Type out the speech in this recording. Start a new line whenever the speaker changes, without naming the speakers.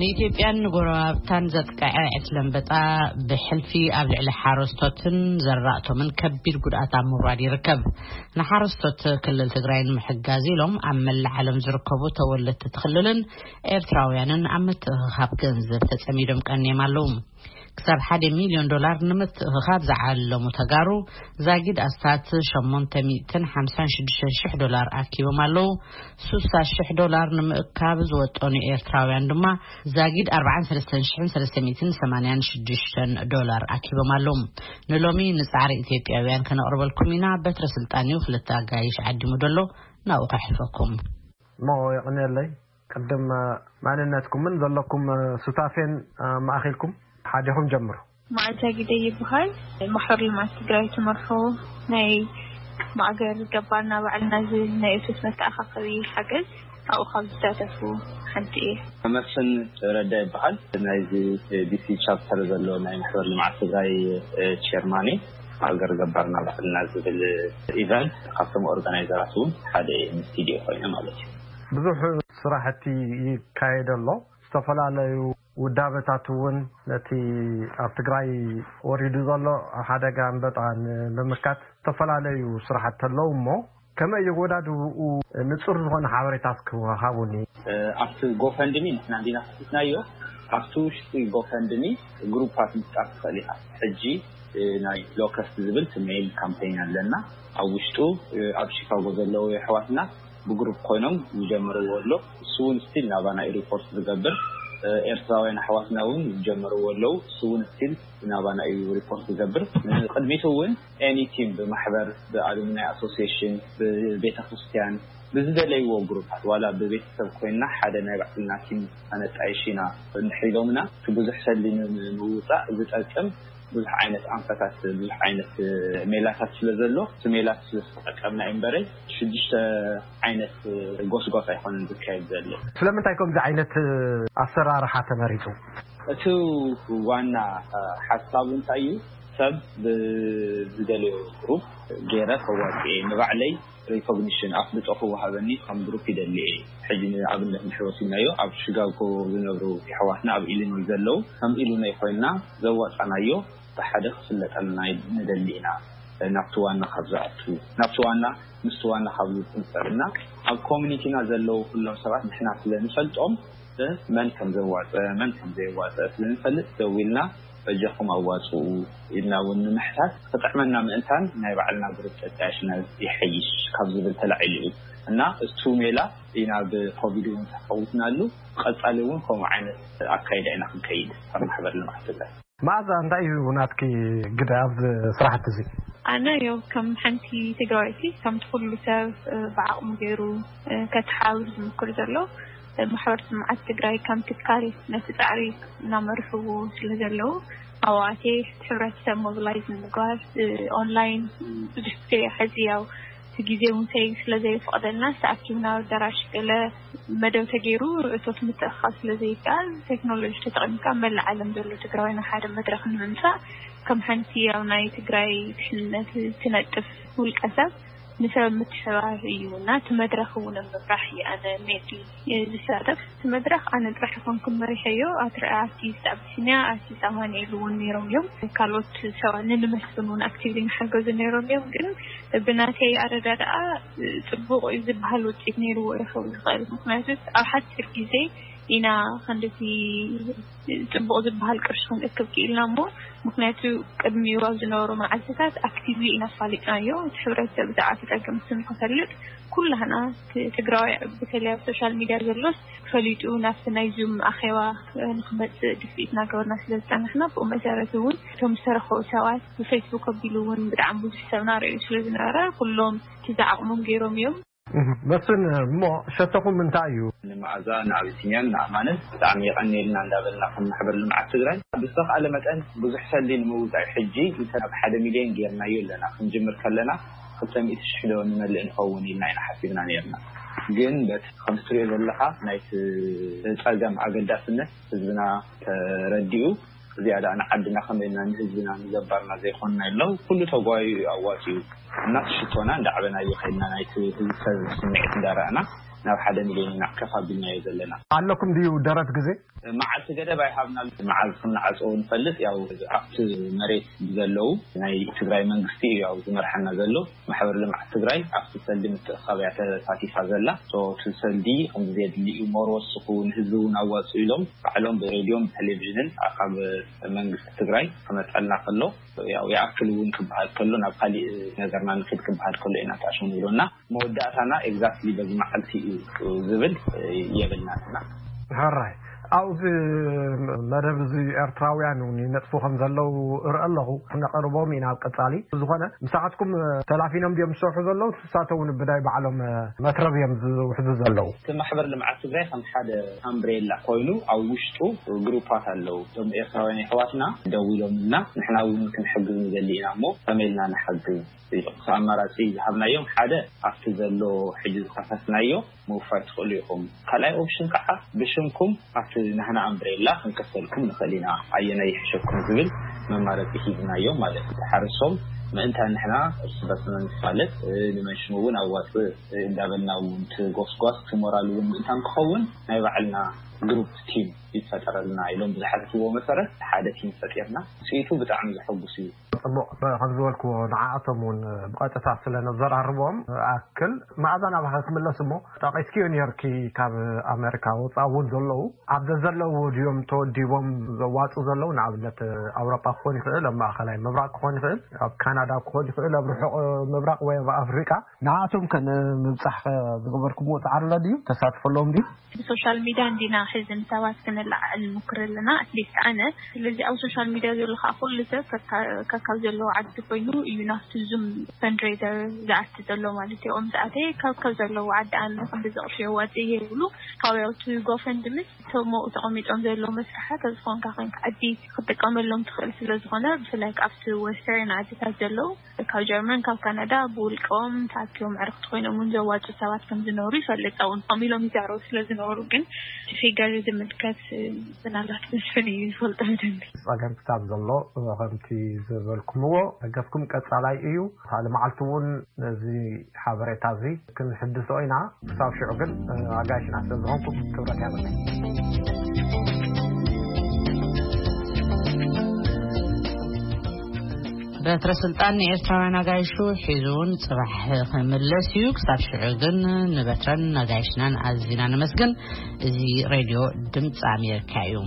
ንኢትዮጵያን ንጎረባብታን ዘጥቀዐ ዕስለ ኣንበጣ ብሕልፊ ኣብ ልዕሊ ሓረስቶትን ዘራእቶምን ከቢድ ጉድኣት ኣብ ምውራድ ይርከብ ንሓረስቶት ክልል ትግራይ ንምሕጋዝ ኢሎም ኣብ መላእ ዓለም ዝርከቡ ተወለድቲ ትክልልን ኤርትራውያንን ኣብ ምትእኽኻብ ገንዘብ ተጸሚዶም ቀኒዮም ኣለዉ ክሳብ ሓደ ሚልዮን ዶላር ንምትእኽኻብ ዝዓለሙ ተጋሩ ዛጊድ ኣስታት ሸሞንተ ሚእትን ሓምሳን ሽዱሽተን ሽሕ ዶላር ኣኪቦም ኣለዉ። ሱሳ ሽሕ ዶላር ንምእካብ ዝወጠኑ ኤርትራውያን ድማ ዛጊድ ኣርብዓን ሰለስተን ሽሕን ሰለስተ ሚእትን ሰማንያን ሽዱሽተን ዶላር ኣኪቦም ኣለዉ። ንሎሚ ንጻዕሪ ኢትዮጵያውያን ከነቕርበልኩም ኢና። በትረ ስልጣን እዩ ክልተ ኣጋይሽ ዓዲሙ ደሎ ናብኡ ከሕልፈኩም።
እሞ የቐንየለይ። ቅድም መንነትኩምን ዘለኩም ሱታፌን ኣማእኪልኩም ሓዲኩም ጀምሩ።
መዓዛ ግደይ ይበሃል ማሕበር ልምዓት ትግራይ ትመርሖ ናይ ማእገር ገባርና ባዕልና ዝብል ናይ እቶት መተኣኻኸቢ ሓገዝ ኣብኡ ካብ ዝሳተፉ ሓንቲ እየ።
መስፍን ረዳ ይበሃል ናይዚ ዲሲ ቻፕተር ዘሎ ናይ ማሕበር ልምዓት ትግራይ ቸርማን እየ። ማእገር ገባርና ባዕልና ዝብል ኢቨንት ካብቶም ኦርጋናይዘራት እውን ሓደ እየ ምስ ቲዲኤ ኮይነ ማለት እዩ።
ብዙሕ ስራሕቲ ይካየድ ኣሎ። ዝተፈላለዩ ውዳበታት እውን ነቲ ኣብ ትግራይ ወሪዱ ዘሎ ሓደጋ ኣንበጣ ንምምካት ዝተፈላለዩ ስራሕቲ ኣለው እሞ ከመይ የወዳድብኡ ንፁር ዝኾነ ሓበሬታ እስኪ ሃቡኒ።
ኣብቲ ጎፈንድሚ ንሕና እንዲና ከፊትናዮ ኣብቲ ውሽጢ ጎፈንድሚ ግሩፓት ምፍጣር ትኽእል ኢኻ። ሕጂ ናይ ሎከስት ዝብል እቲ ሜይን ካምፔይን ኣለና ኣብ ውሽጡ ኣብ ሺካጎ ዘለዉ የሕዋትና ብግሩፕ ኮይኖም ዝጀመርዎ ኣሎ እሱ ውን ስቲል ናባና ዩ ሪፖርት ዝገብር ኤርትራውያን ኣሕዋትና ውን ዝጀመርዎ ኣለው እሱ ውን ስቲል ናባና ዩ ሪፖርት ዝገብር ንቅድሚቱ ውን ኤኒ ቲም ብማሕበር ብኣሉምናይ ኣሶሲሽን ብቤተክርስትያን ብዝደለይዎ ግሩፓት ዋላ ብቤተሰብ ኮይና ሓደ ናይ ባዕልና ቲም ኣነጣይሽ ኢና እንድሕር ኢሎምና እቲ ብዙሕ ሰሊ ንምውፃእ ዝጠቅም ብዙሕ ዓይነት ኣንፈታት ብዙሕ ዓይነት ሜላታት ስለ ዘሎ እቲ ሜላት ስለ ዝተጠቀምና እዩ እምበረይ ሽዱሽተ ዓይነት ጎስጓስ ኣይኮነን ዝካየድ ዘሎ።
ስለምንታይ ከምዚ ዓይነት ኣሰራርሓ ተመሪፁ?
እቲ ዋና ሓሳቡ እንታይ እዩ? ሰብ ብዝደለዮ ግሩፕ ገይረ ከዋፅእ እየ፣ ንባዕለይ ሪኮግኒሽን፣ ኣፍልጦ፣ ክወሃበኒ ከም ግሩፕ ይደሊ እየ። ሕጂ ንኣብነት እንድሕር ወሲድናዮ ኣብ ሽጋጎ ዝነብሩ የሕዋትና ኣብ ኢሊኖይ ዘለዉ ከም ኢሊኖይ ኮይንና ዘዋፃእናዮ ብሓደ ክፍለጠልና ንደሊ ኢና ናብቲ ዋና ካብ ዝኣቱ ናብቲ ዋና ምስቲ ዋና ካብ ዝጽንጸል እና ኣብ ኮሚኒቲና ዘለዉ ኩሎም ሰባት ንሕና ስለ ንፈልጦም መን ከም ዘዋጸ መን ከም ዘየዋጸ ስለ ንፈልጥ ደዊልና በጃኹም ኣዋጽኡ ኢልና እውን ንምሕታት ክጥዕመና ምእንታን ናይ ባዕልና ግሩብ ጠጣያሽና ይሐይሽ ካብ ዝብል ተላዒሉ እዩ እና እቱ ሜላ ኢና ብኮቪድ እውን ተፈውትናሉ ቀጻሊ እውን ከምኡ ዓይነት ኣካይዳ ኢና ክንከይድ ኣብ ማሕበር ልምዓት ትግራይ
መኣዛ እንታይ እዩ ናትኪ ግደ ኣብዚ ስራሕቲ እዚ?
ኣነ ያው ከም ሓንቲ ትግራወይቲ ከምቲ ኩሉ ሰብ ብዓቕሙ ገይሩ ከትሓባብር ዝምክር ዘሎ ማሕበር ስምዓት ትግራይ ከም ትካል ነቲ ፃዕሪ እናመርሕዎ ስለ ዘለው ኣብኡ ኣትየ ሕብረተሰብ ሞብላይዝ ንምግባር ኦንላይን ብዙሕ ግዜ ሕዚ ያው እቲ ግዜ እውን ስለዘየፍቕደልና ተኣኪብና ኣብ ኣዳራሽ ገለ መደብ ተገይሩ እቶት ምትእኽኻብ ስለዘይከኣል ቴክኖሎጂ ተጠቒምካ ኣብ መላእ ዓለም ዘሎ ትግራዋይ ናብ ሓደ መድረኽ ንምምፃእ ከም ሓንቲ ኣብ ናይ ትግራይ ድሕንነት ትነጥፍ ውልቀሰብ ንሰብ ምትሕብባር እዩ እና እቲ መድረኽ እውን ኣብ ምምራሕ እየ ኣነ ሜዲ ዝሳተፍ። እቲ መድረኽ ኣነ ጥራሕ ኣይኮንኩን መሪሐዮ፣ ኣትራኢ ኣርቲስት ኣቢሲንያ፣ ኣርቲስት ኣማኒኤል እውን ነይሮም እዮም። ካልኦት ሰባት ንንመስግን እውን ኣክቲቭሊ እናሓገዙ ነይሮም እዮም። ግን ብናተይ ኣረዳድኣ ፅቡቕ እዩ ዝበሃል ውፅኢት ነይርዎ እዩ ክብል ዝኽእል። ምኽንያቱ ኣብ ሓፂር ግዜ ኢና ክንድቲ ፅቡቕ ዝበሃል ቅርሺ ክንእክብ ክኢልና እሞ ምክንያቱ ቅድሚኡ ኣብ ዝነበሩ መዓልትታት ኣክቲቭሊ ኢና ኣፋሊጥናዮ እቲ ሕብረተሰብ ብዛዕባ ተፀገምቲ ስኒ ክፈልጥ ኩላህና ትግራዋይ ብተለይ ኣብ ሶሻል ሚድያ ዘሎ ፈሊጡ ናብቲ ናይ ዙም ኣኼባ ንክመፅእ ድፍኢት እናገበርና ስለ ዝፀናሕና ብኡ መሰረት እውን እቶም ዝተረኸቡ ሰባት ብፌስቡክ ኣቢሉ እውን ብጣዕሚ ብዙሕ ሰብ ናርዩ ስለ ዝነበረ ኩሎም እቲ ዝዓቕሞም ገይሮም እዮም።
መስፍን እሞ ሸቶኹም እንታይ እዩ?
ንመዓዛ ንኣቢሲንያን ንኣማንን ብጣዕሚ የቐንየልና እንዳበልና ከም ማሕበር ልምዓት ትግራይ ብዝተኽኣለ መጠን ብዙሕ ሰልዲ ንምውፃይ ሕጂ እንተ ናብ ሓደ ሚልዮን ገይርናዮ ኣለና ክንጅምር ከለና ክልተ ሚእቲ ሽሕ ዶ ንመልእ ንኸውን ኢልና ኢና ሓሲብና ኔርና ግን በቲ ከምቲ ትሪኦ ዘለኻ ናይቲ ጸገም ኣገዳስነት ህዝብና ተረዲኡ ዝያዳ ንዓድና ከመይ ኢልና ንህዝብና ንገባርና ዘይኮንና የለው ኩሉ ተጓዩ እዩ ኣዋጺኡ እና ሽቶና እንዳዕበናዮ ከይድና ናይቲ ህዝቢ ሰብ ስምዒት እንዳረኣና ናብ ሓደ ሚልዮን ኢና ከፍ ኣቢልናዮ ዘለና።
ኣለኩም ድዩ ደረት ግዜ?
መዓልቲ ገደብ ኣይሃብና መዓዝ ክንዓፀ ንፈልጥ ያው ኣብቲ መሬት ብዘለው ናይ ትግራይ መንግስቲ እዩ ያው ዝመርሓና ዘሎ ማሕበር ልምዓት ትግራይ ኣብቲ ሰልዲ ምትእኻብ እያ ተሳቲፋ ዘላ እቲ ሰልዲ ከምዚ ዘድሊ እዩ ሞር ወስኹ ንህዝቢ እውን ኣዋፅ ኢሎም ባዕሎም ብሬድዮን ብቴሌቭዥንን ካብ መንግስቲ ትግራይ ክመፀልና ከሎ ያው ይኣክል እውን ክበሃል ከሎ ናብ ካሊእ ነገርና ንክድ ክበሃል ከሎ ኢና ተኣሸ ንብሎና መወዳእታና ኤግዛክትሊ በዚ መዓልቲ እዩ ዝብል የብልናን እና።
ሕራይ ኣብዚ መደብ እዚ ኤርትራውያን እውን ይነጥፉ ከም ዘለዉ እርኢ ኣለኹ። ክነቕርቦም ኢና ኣብ ቀጻሊ። ብዝኾነ ምሳኻትኩም ተላፊኖም ድዮም ዝሰርሑ ዘለዉ? ንሳቶ እውን ብናይ ባዕሎም መትረብ እዮም ዝውሕዙ ዘለዉ።
እቲ ማሕበር ልምዓት ትግራይ ከም ሓደ ኣምብሬላ ኮይኑ ኣብ ውሽጡ ግሩፓት ኣለዉ። እቶም ኤርትራውያን የሕዋትና ደዊሎምልና ንሕና እውን ክንሕግዝ ንደሊ ኢና እሞ ከመይ ኢልና ንሓግዝ? ክልተ ኣማራጺ ዝሃብናዮም ሓደ ኣብቲ ዘሎ ሕጂ ዝኸፈትናዮ ምውፋይ ትኽእሉ ኢኹም። ካልኣይ ኦፕሽን ከኣ ብሽምኩም ኣብቲ ናህና ኣምብሬላ ክንከፈልኩም ንኽእል ኢና ኣየናይ ይሕሸኩም ዝብል መማረጺ ሂብናዮም ማለት እቲ ሓረሶም ምእንቲ ኣንሕና እርስ በርስና ንፋለጥ ንመን ሽሙ እውን ኣዋጽእ እንዳበልና እውን እቲ ጎስጓስ እቲ ሞራል እውን ምእንታን ክኸውን ናይ ባዕልና ግሩፕ ቲም ይፈጠረልና ኢሎም ብዝሓተትዎ መሰረት ሓደ ቲም ፈጢርና ውጽኢቱ ብጣዕሚ ዘሐጉስ እዩ።
ጽቡቕ ከም ዝበልክዎ ንዓኣቶም ውን ብቐጥታ ስለ ነዘራርቦም እኣክል መኣዛ ናባኺ ክምለስ እሞ ጠቒስክዮ ኔርኪ ካብ ኣመሪካ ወጻኢ ውን ዘለዉ ኣብ ዘዘለውዎ ድዮም ተወዲቦም ዘዋጽኡ ዘለዉ ንኣብነት ኣውሮጳ ክኾን ይኽእል ኣብ ማእከላይ ምብራቕ ክኾን ይኽእል ኣብ ካናዳ ክኾን ይኽእል ኣብ ርሑቕ ምብራቕ ወይ ኣብ ኣፍሪቃ ንዓኣቶም ከ ንምብጻሕከ ዝገበርኩምዎ ጻዕሪ ኣሎ ድዩ? ተሳትፎ ኣለዎም ድዩ?
ብሶሻል ሚድያ እንዲና ሕዚ ንሰባት ክነለዓዕል ንሙክር ኣለና ኣትሊስት ኣነ። ስለዚ ኣብ ሶሻል ሚድያ ዘሎ ከኣ ኩሉ ሰብ ከካ ከካብ ዘለዎ ዓዲ ኮይኑ እዩ ናብቲ ዙም ፈንድሬዘር ዝኣቲ ዘሎ ማለት እዩ። ኦምስ ኣተየ ከብከብ ዘለዎ ዓዲ ኣነ ክንድዚ ቅርሺ የዋጽእ እየ ይብሉ። ካብይ ኣብቲ ጎፈንድምስ እቶምኡ ተቐሚጦም ዘለዉ መስርሓት ኣብ ዝኾንካ ኮንካ ዓዲ ክትጥቀመሎም ትኽእል ስለ ዝኾነ ብፍላይ ከኣ ኣብቲ ወስተርን ዓድታት ዘለዉ። ካብ ጀርመን ካብ ካናዳ ብውልቀኦም ተኣኪቦም ኣዕርኽቲ ኮይኖም እውን ዘዋፅኡ ሰባት ከም ዝነበሩ ይፈልጥ። ኣብኡ ከምኡ ኢሎም ይዛረቡ ስለ ዝነበሩ ግን እቲ ፊገር ዝምልከት ምናልባት መስፍን እዩ ዝፈልጦ ብደንቢ።
ፀገም ክሳብ ዘሎ ከምቲ ዝበልኩምዎ ደገፍኩም ቀፃላይ እዩ። ካልእ መዓልቲ እውን ነዚ ሓበሬታ እዚ ክንሕድሶ ኢና ክሳብ ሽዑ ግን ኣጋይሽና ስለ ዝኾንኩም ክብረት ያበለይ
በትረ ስልጣን ንኤርትራውያን ኣጋይሹ ሒዙ እውን ፅባሕ ክምለስ እዩ ክሳብ ሽዑ ግን ንበትረን ኣጋይሽናን ኣዝና ንመስግን እዚ ሬድዮ ድምፂ ኣሜሪካ እዩ